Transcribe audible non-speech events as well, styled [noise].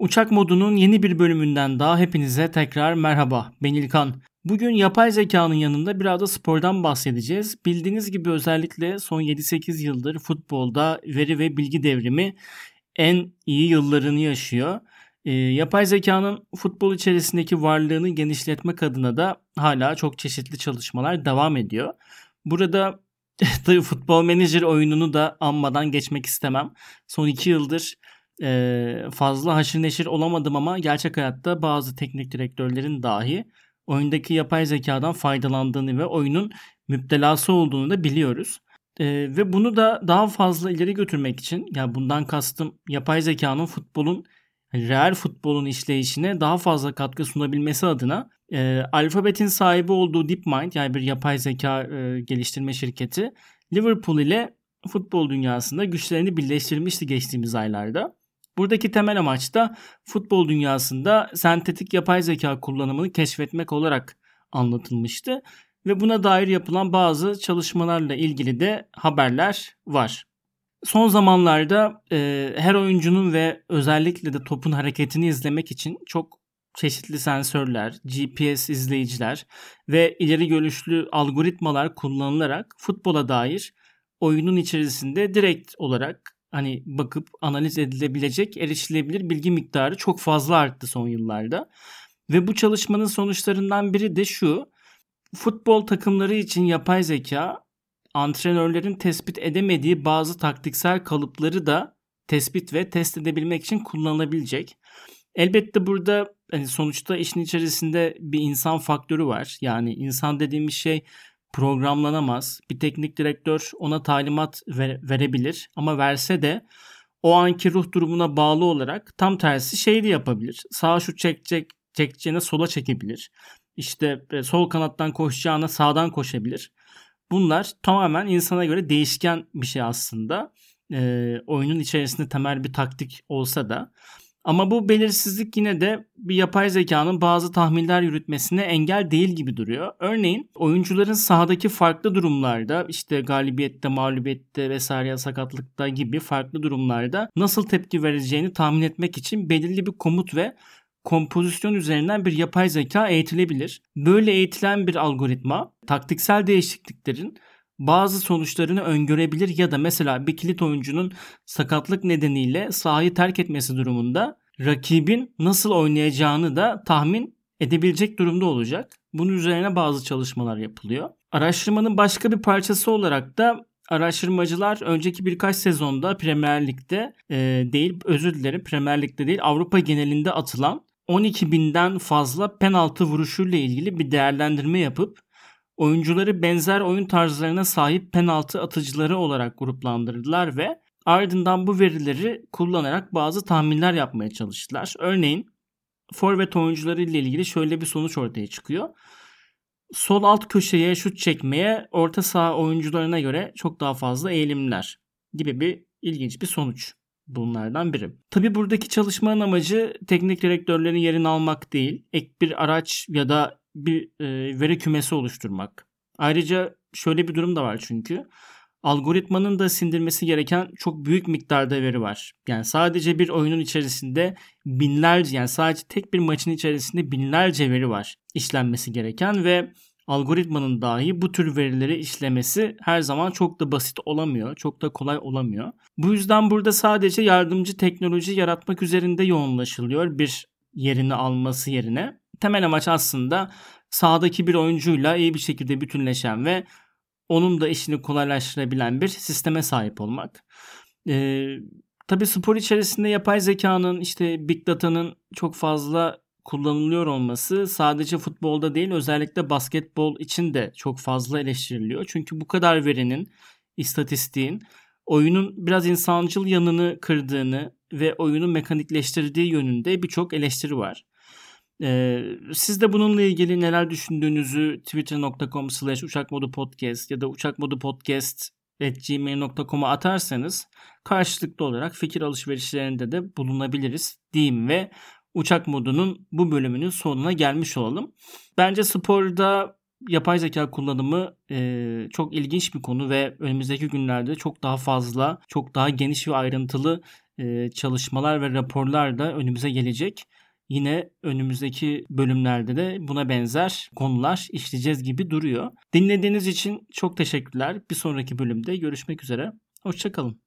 Uçak modunun yeni bir bölümünden daha hepinize tekrar merhaba. Ben İlkan. Bugün yapay zekanın yanında biraz da spordan bahsedeceğiz. Bildiğiniz gibi özellikle son 7-8 yıldır futbolda veri ve bilgi devrimi en iyi yıllarını yaşıyor. E, yapay zekanın futbol içerisindeki varlığını genişletmek adına da hala çok çeşitli çalışmalar devam ediyor. Burada [laughs] tabii futbol menajer oyununu da anmadan geçmek istemem. Son 2 yıldır e, fazla haşır neşir olamadım ama gerçek hayatta bazı teknik direktörlerin dahi oyundaki yapay zekadan faydalandığını ve oyunun müptelası olduğunu da biliyoruz. E, ve bunu da daha fazla ileri götürmek için yani bundan kastım yapay zekanın futbolun real futbolun işleyişine daha fazla katkı sunabilmesi adına e, Alphabet'in sahibi olduğu DeepMind yani bir yapay zeka e, geliştirme şirketi Liverpool ile futbol dünyasında güçlerini birleştirmişti geçtiğimiz aylarda. Buradaki temel amaç da futbol dünyasında sentetik yapay zeka kullanımını keşfetmek olarak anlatılmıştı ve buna dair yapılan bazı çalışmalarla ilgili de haberler var. Son zamanlarda e, her oyuncunun ve özellikle de topun hareketini izlemek için çok çeşitli sensörler, GPS izleyiciler ve ileri görüşlü algoritmalar kullanılarak futbola dair oyunun içerisinde direkt olarak hani bakıp analiz edilebilecek erişilebilir bilgi miktarı çok fazla arttı son yıllarda. Ve bu çalışmanın sonuçlarından biri de şu. Futbol takımları için yapay zeka antrenörlerin tespit edemediği bazı taktiksel kalıpları da tespit ve test edebilmek için kullanılabilecek. Elbette burada hani sonuçta işin içerisinde bir insan faktörü var. Yani insan dediğimiz şey programlanamaz. Bir teknik direktör ona talimat ver, verebilir ama verse de o anki ruh durumuna bağlı olarak tam tersi şey de yapabilir. Sağa şu çekecek çekeceğine sola çekebilir. İşte e, sol kanattan koşacağına sağdan koşabilir. Bunlar tamamen insana göre değişken bir şey aslında. E, oyunun içerisinde temel bir taktik olsa da. Ama bu belirsizlik yine de bir yapay zekanın bazı tahminler yürütmesine engel değil gibi duruyor. Örneğin oyuncuların sahadaki farklı durumlarda işte galibiyette, mağlubiyette vesaire sakatlıkta gibi farklı durumlarda nasıl tepki vereceğini tahmin etmek için belirli bir komut ve kompozisyon üzerinden bir yapay zeka eğitilebilir. Böyle eğitilen bir algoritma taktiksel değişikliklerin bazı sonuçlarını öngörebilir ya da mesela bir kilit oyuncunun sakatlık nedeniyle sahayı terk etmesi durumunda rakibin nasıl oynayacağını da tahmin edebilecek durumda olacak. Bunun üzerine bazı çalışmalar yapılıyor. Araştırmanın başka bir parçası olarak da araştırmacılar önceki birkaç sezonda Premier Lig'de e, değil özür dilerim Premier Lig'de değil Avrupa genelinde atılan 12 binden fazla penaltı vuruşuyla ilgili bir değerlendirme yapıp oyuncuları benzer oyun tarzlarına sahip penaltı atıcıları olarak gruplandırdılar ve ardından bu verileri kullanarak bazı tahminler yapmaya çalıştılar. Örneğin forvet oyuncuları ile ilgili şöyle bir sonuç ortaya çıkıyor. Sol alt köşeye şut çekmeye orta saha oyuncularına göre çok daha fazla eğilimler gibi bir ilginç bir sonuç bunlardan biri. Tabi buradaki çalışmanın amacı teknik direktörlerin yerini almak değil, ek bir araç ya da bir e, veri kümesi oluşturmak. Ayrıca şöyle bir durum da var çünkü. Algoritmanın da sindirmesi gereken çok büyük miktarda veri var. Yani sadece bir oyunun içerisinde binlerce yani sadece tek bir maçın içerisinde binlerce veri var işlenmesi gereken ve algoritmanın dahi bu tür verileri işlemesi her zaman çok da basit olamıyor. Çok da kolay olamıyor. Bu yüzden burada sadece yardımcı teknoloji yaratmak üzerinde yoğunlaşılıyor bir yerini alması yerine temel amaç aslında sahadaki bir oyuncuyla iyi bir şekilde bütünleşen ve onun da işini kolaylaştırabilen bir sisteme sahip olmak. Ee, Tabi spor içerisinde yapay zekanın işte big data'nın çok fazla kullanılıyor olması sadece futbolda değil özellikle basketbol için de çok fazla eleştiriliyor. Çünkü bu kadar verinin, istatistiğin oyunun biraz insancıl yanını kırdığını ve oyunu mekanikleştirdiği yönünde birçok eleştiri var. Ee, siz de bununla ilgili neler düşündüğünüzü twitter.com slash uçakmodupodcast ya da uçakmodupodcast.gmail.com'a atarsanız karşılıklı olarak fikir alışverişlerinde de bulunabiliriz diyeyim ve uçak modunun bu bölümünün sonuna gelmiş olalım. Bence sporda yapay zeka kullanımı e, çok ilginç bir konu ve önümüzdeki günlerde çok daha fazla, çok daha geniş ve ayrıntılı e, çalışmalar ve raporlar da önümüze gelecek. Yine önümüzdeki bölümlerde de buna benzer konular işleyeceğiz gibi duruyor. Dinlediğiniz için çok teşekkürler. Bir sonraki bölümde görüşmek üzere. Hoşçakalın.